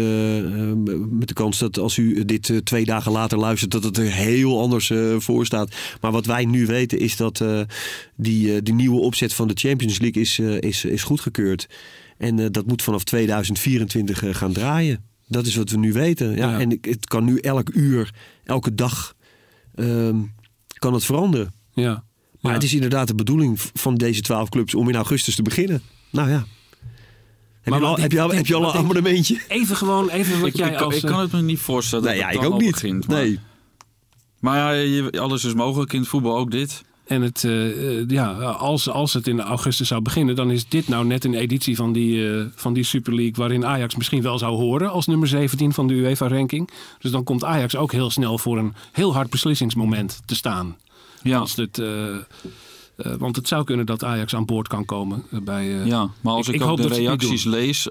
met de kans dat als u dit twee dagen later luistert, dat het er heel anders voor staat. Maar wat wij nu weten is dat die, die nieuwe opzet van de Champions League is, is, is goedgekeurd. En eh, dat moet vanaf 2024 eh, gaan draaien. Dat is wat we nu weten. Ja, Ja. En ik- het kan nu elk uur, elke dag, ehm, kan het veranderen. Ja. Maar Ja. het is inderdaad de bedoeling van deze twaalf clubs om in augustus te beginnen. Nou ja. Heb, Maar je, al, heb, je, al, denk- heb je al een abonnementje? Even gewoon, even wat Ik, jij ik, als... ik eh, kan het me niet voorstellen dat Nee, ja, het ik ook al niet. begint. Maar, nee. maar ja, je- alles is mogelijk in het voetbal, ook dit. En het, eh, eh, ja, als, als het in augustus zou beginnen, dan is dit nou net een editie van die, eh, van die Super League waarin Ajax misschien wel zou horen als nummer 17 van de UEFA-ranking. Dus dan komt Ajax ook heel snel voor een heel hard beslissingsmoment te staan. Ja. Als het, want het zou kunnen dat Ajax aan boord kan komen bij. eh, Ja, maar als Ik- ik, ik ook de reacties lees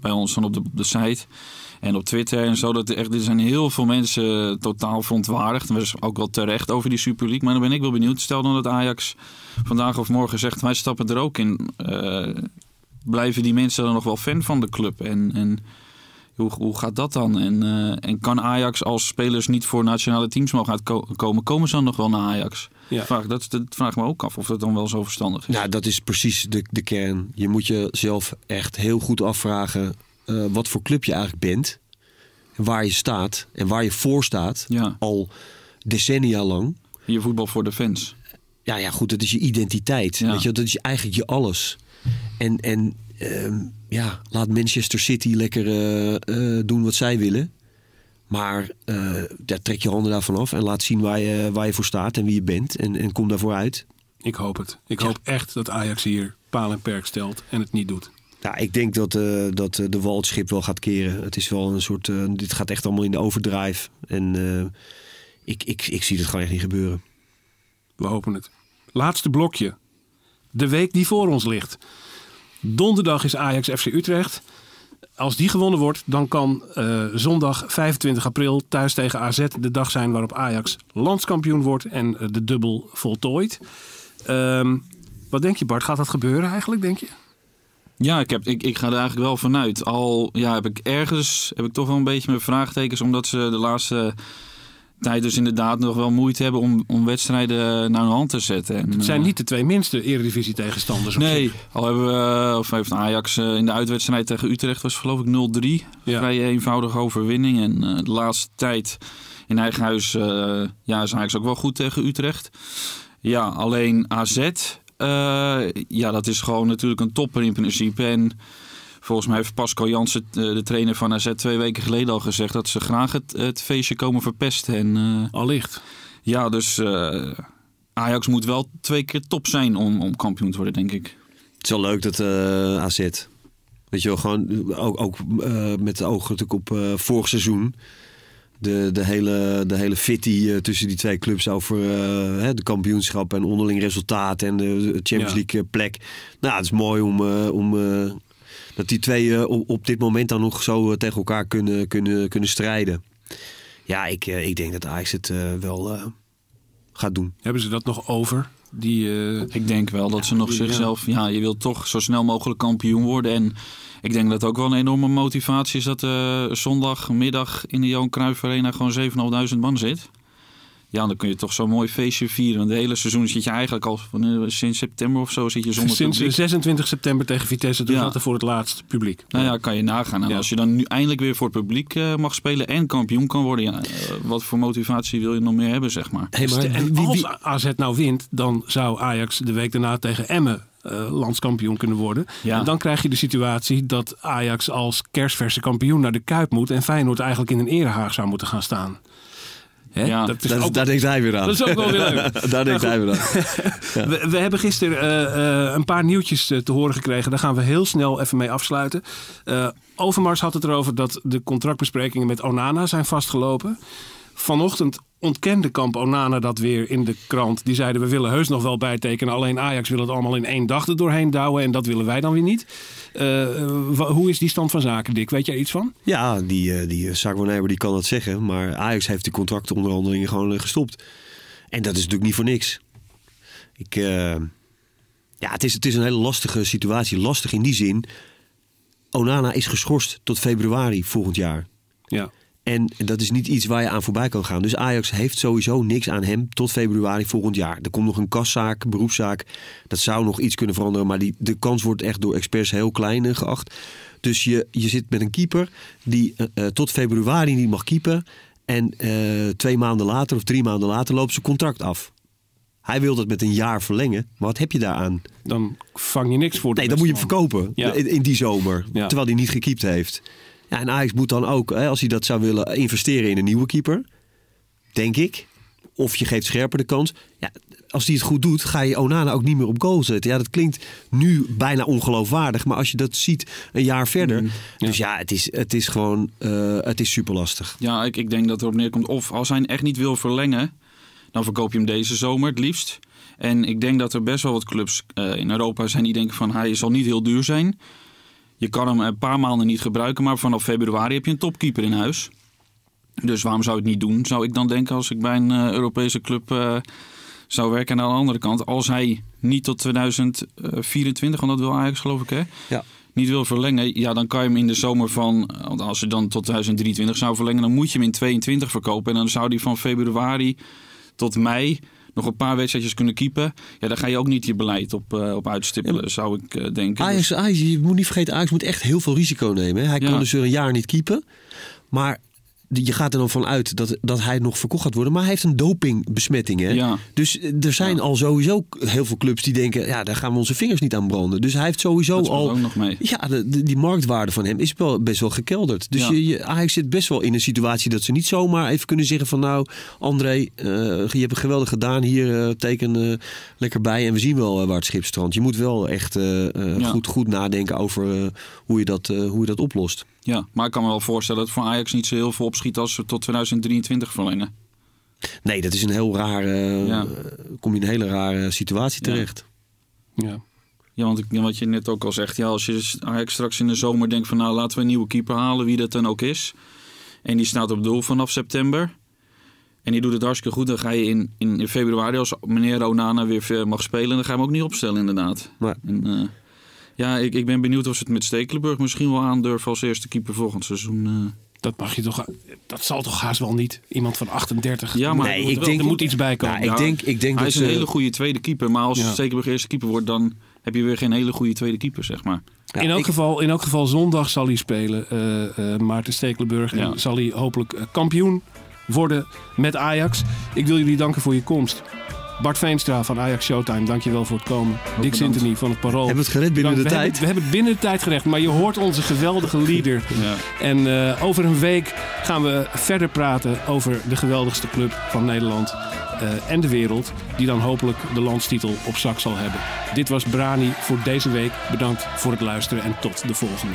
bij ons dan op de, op de site en op Twitter en zo, dat er, echt, er zijn heel veel mensen totaal verontwaardigd. En dat is ook wel terecht over die Super League. Maar dan ben ik wel benieuwd. Stel dan dat Ajax vandaag of morgen zegt, wij stappen er ook in. Eh, blijven die mensen dan nog wel fan van de club? En, en hoe, hoe gaat dat dan? En, eh, en kan Ajax als spelers niet voor nationale teams mogen uitkomen, komen ze dan nog wel naar Ajax? Ja. Vraag, dat, dat vraag ik me ook af of dat dan wel zo verstandig is. Nou, dat is precies de, de kern. Je moet jezelf echt heel goed afvragen eh, wat voor club je eigenlijk bent. Waar je staat en waar je voor staat. Ja. Al decennia lang. Je voetbal voor de fans. Ja, ja, goed, dat is je identiteit. Ja. Weet je, dat is eigenlijk je alles. En, en ehm, ja, laat Manchester City lekker eh, eh, doen wat zij willen. Maar eh, ja, trek je handen daarvan af en laat zien waar je, waar je voor staat en wie je bent. En, en kom daarvoor uit. Ik hoop het. Ik hoop echt dat Ajax hier paal en perk stelt en het niet doet. Ja, ik denk dat, eh, dat eh, de wal het schip wel gaat keren. Het is wel een soort. eh, dit gaat echt allemaal in de overdrive. En ik, ik, ik zie het gewoon echt niet gebeuren. We hopen het. Laatste blokje. De week die voor ons ligt. Donderdag is Ajax FC Utrecht. Als die gewonnen wordt, dan kan zondag 25 april thuis tegen AZ de dag zijn waarop Ajax landskampioen wordt en de dubbel voltooid. Ehm, wat denk je Bart, gaat dat gebeuren eigenlijk, denk je? Ja, ik, heb, ik, ik ga er eigenlijk wel vanuit. Al ja, heb ik ergens heb ik toch wel een beetje mijn vraagtekens, omdat ze de laatste tijd dus inderdaad nog wel moeite hebben om, om wedstrijden naar hun hand te zetten. En, Het zijn eh, niet de twee minste eredivisie tegenstanders. Nee, al hebben we, of heeft Ajax eh, in de uitwedstrijd tegen Utrecht was geloof ik 0-3. Ja. Vrij eenvoudige overwinning. En eh, de laatste tijd in eigen huis ja, is Ajax ook wel goed tegen Utrecht. Ja, alleen AZ, ja, dat is gewoon natuurlijk een topper in principe. En volgens mij heeft Pascal Jansen, eh, de trainer van AZ, twee weken geleden al gezegd dat ze graag het, het feestje komen verpesten. En eh, Allicht. ja, dus eh, Ajax moet wel twee keer top zijn om, om kampioen te worden, denk ik. Het is wel leuk dat eh AZ. Weet je wel, gewoon ook, ook eh, met de ogen natuurlijk op eh, vorig seizoen. De, de hele, de hele fitty eh, tussen die twee clubs over hè, de kampioenschap en onderling resultaat en de Champions Ja. League eh, plek. Nou, het is mooi om, eh, om eh, dat die twee op, op dit moment dan nog zo tegen elkaar kunnen, kunnen, kunnen strijden. Ja, ik, eh, ik denk dat Ajax het wel eh, gaat doen. Hebben ze dat nog over? Die, eh, Ik denk wel dat ze nog ja. zichzelf... Ja, je wilt toch zo snel mogelijk kampioen worden. En ik denk dat het ook wel een enorme motivatie is... dat eh zondagmiddag in de Johan Cruijff Arena gewoon 7.500 man zit. Ja, dan kun je toch zo'n mooi feestje vieren. Want het hele seizoen zit je eigenlijk al... van, eh, sinds september of zo zit je zonder sinds publiek. 26 september tegen Vitesse, toen Ja. zat er voor het laatst publiek. Nou ja, kan je nagaan. En Ja. als je dan nu eindelijk weer voor het publiek eh, mag spelen en kampioen kan worden, ja, wat voor motivatie wil je nog meer hebben, zeg maar? Hey, maar en als AZ nou wint, dan zou Ajax de week daarna tegen Emmen eh, landskampioen kunnen worden. Ja. En dan krijg je de situatie dat Ajax als kerstverse kampioen naar de Kuip moet... en Feyenoord eigenlijk in een erehaag zou moeten gaan staan. Hè? Ja, dat is Daar, ook daar denkt hij weer aan. dat is ook wel weer leuk. daar denkt Nou, hij weer aan. We, we hebben gisteren eh, eh, een paar nieuwtjes te horen gekregen. Daar gaan we heel snel even mee afsluiten. Eh, Overmars had het erover dat de contractbesprekingen met Onana zijn vastgelopen. Vanochtend ontkende kamp Onana dat weer in de krant. Die zeiden we willen heus nog wel bijtekenen. Alleen Ajax wil het allemaal in één dag er doorheen douwen. En dat willen wij dan weer niet. Eh, hoe is die stand van zaken, Dick? Weet jij iets van? Ja, die, eh, die zaakwaarnemer die kan dat zeggen. Maar Ajax heeft die contractonderhandelingen gewoon eh, gestopt. En dat is natuurlijk niet voor niks. Ik, eh, ja, het is, het is een hele lastige situatie. Lastig in die zin. Onana is geschorst tot februari volgend jaar. Ja. En dat is niet iets waar je aan voorbij kan gaan. Dus Ajax heeft sowieso niks aan hem tot februari volgend jaar. Er komt nog een kaszaak, beroepszaak. Dat zou nog iets kunnen veranderen. Maar die, de kans wordt echt door experts heel klein eh, geacht. Dus je, je zit met een keeper die eh, eh, tot februari niet mag keepen. En twee maanden later of drie maanden later loopt zijn contract af. Hij wil dat met een jaar verlengen. Maar wat heb je daaraan? Dan vang je niks voor. Nee, dan moet je hem verkopen Ja. in, in die zomer. Ja. Terwijl hij niet gekiept heeft. Ja, en Ajax moet dan ook, hè, als hij dat zou willen, investeren in een nieuwe keeper. Denk ik. Of je geeft Scherper de kans. Ja, als hij het goed doet, ga je Onana ook niet meer op goal zetten. Ja, dat klinkt nu bijna ongeloofwaardig. Maar als je dat ziet een jaar verder. Mm, Dus ja, het is, het is gewoon uh, het is super lastig. Ja, ik, ik denk dat erop neerkomt. Of als hij echt niet wil verlengen, dan verkoop je hem deze zomer het liefst. En ik denk dat er best wel wat clubs uh, in Europa zijn die denken van hij zal niet heel duur zijn. Je kan hem een paar maanden niet gebruiken, maar vanaf februari heb je een topkeeper in huis. Dus waarom zou ik het niet doen, zou ik dan denken als ik bij een uh, Europese club uh, zou werken. En aan de andere kant, als hij niet tot 2024, want dat wil Ajax geloof ik hè, ja. niet wil verlengen, ja dan kan je hem in de zomer van, want als je dan tot 2023 zou verlengen, dan moet je hem in 22 verkopen. En dan zou die van februari tot mei nog een paar wedstrijdjes kunnen keepen. Ja, daar ga je ook niet je beleid op, uh, op uitstippelen, ja, zou ik uh, denken. Ajax, dus... Ajax, je moet niet vergeten, Ajax moet echt heel veel risico nemen. Hè? Hij ja. kan dus er een jaar niet keepen. Maar je gaat er dan van uit dat, dat hij nog verkocht gaat worden. Maar hij heeft een dopingbesmetting. Hè? Ja. Dus er zijn ja. al sowieso heel veel clubs die denken... ja, daar gaan we onze vingers niet aan branden. Dus hij heeft sowieso dat al... ook nog mee. Ja, de, de, die marktwaarde van hem is wel, best wel gekelderd. Dus ja. je, je, Ajax zit best wel in een situatie dat ze niet zomaar even kunnen zeggen van... nou, André, uh, je hebt het geweldig gedaan. Hier, uh, teken uh, lekker bij en we zien wel waar het schip strandt. Je moet wel echt goed, goed nadenken over hoe, je dat, hoe je dat oplost. Ja, maar ik kan me wel voorstellen dat voor Ajax niet zo heel veel opschiet als ze tot 2023 verlengen. Nee, dat is een heel rare. Ja. Kom je in een hele rare situatie terecht. Ja. ja. Ja, want ik, wat je net ook al zegt, ja, als je Ajax straks in de zomer denkt van nou laten we een nieuwe keeper halen, wie dat dan ook is. En die staat op doel vanaf september. En die doet het hartstikke goed. Dan ga je in, in, in februari, als meneer Onana weer mag spelen, dan ga je hem ook niet opstellen inderdaad. Nee. En, uh, ja, ik, ik ben benieuwd of ze het met Stekelenburg misschien wel aandurven als eerste keeper volgend seizoen. Uh... Dat mag je toch. Dat zal toch haast wel niet. Iemand van 38. Ja, maar nee, ik wel, denk, er moet iets bij komen. Nou, ik denk, ik denk hij dat is een hele goede tweede keeper. Maar als ja. Stekelenburg eerste keeper wordt, dan heb je weer geen hele goede tweede keeper, zeg maar. Ja, in, elk ik... geval, in elk geval zondag zal hij spelen, uh, uh, Maarten Stekelenburg. Ja. En zal hij hopelijk kampioen worden met Ajax. Ik wil jullie danken voor je komst. Bart Veenstra van Ajax Showtime, dankjewel voor het komen. Dick Sintony van het Parool. Hebben we het gered binnen Dank- de we tijd? Hebben, we hebben het binnen de tijd gerecht, maar je hoort onze geweldige leader. Ja. En eh, over een week gaan we verder praten over de geweldigste club van Nederland eh, en de wereld. Die dan hopelijk de landstitel op zak zal hebben. Dit was Brani voor deze week. Bedankt voor het luisteren en tot de volgende.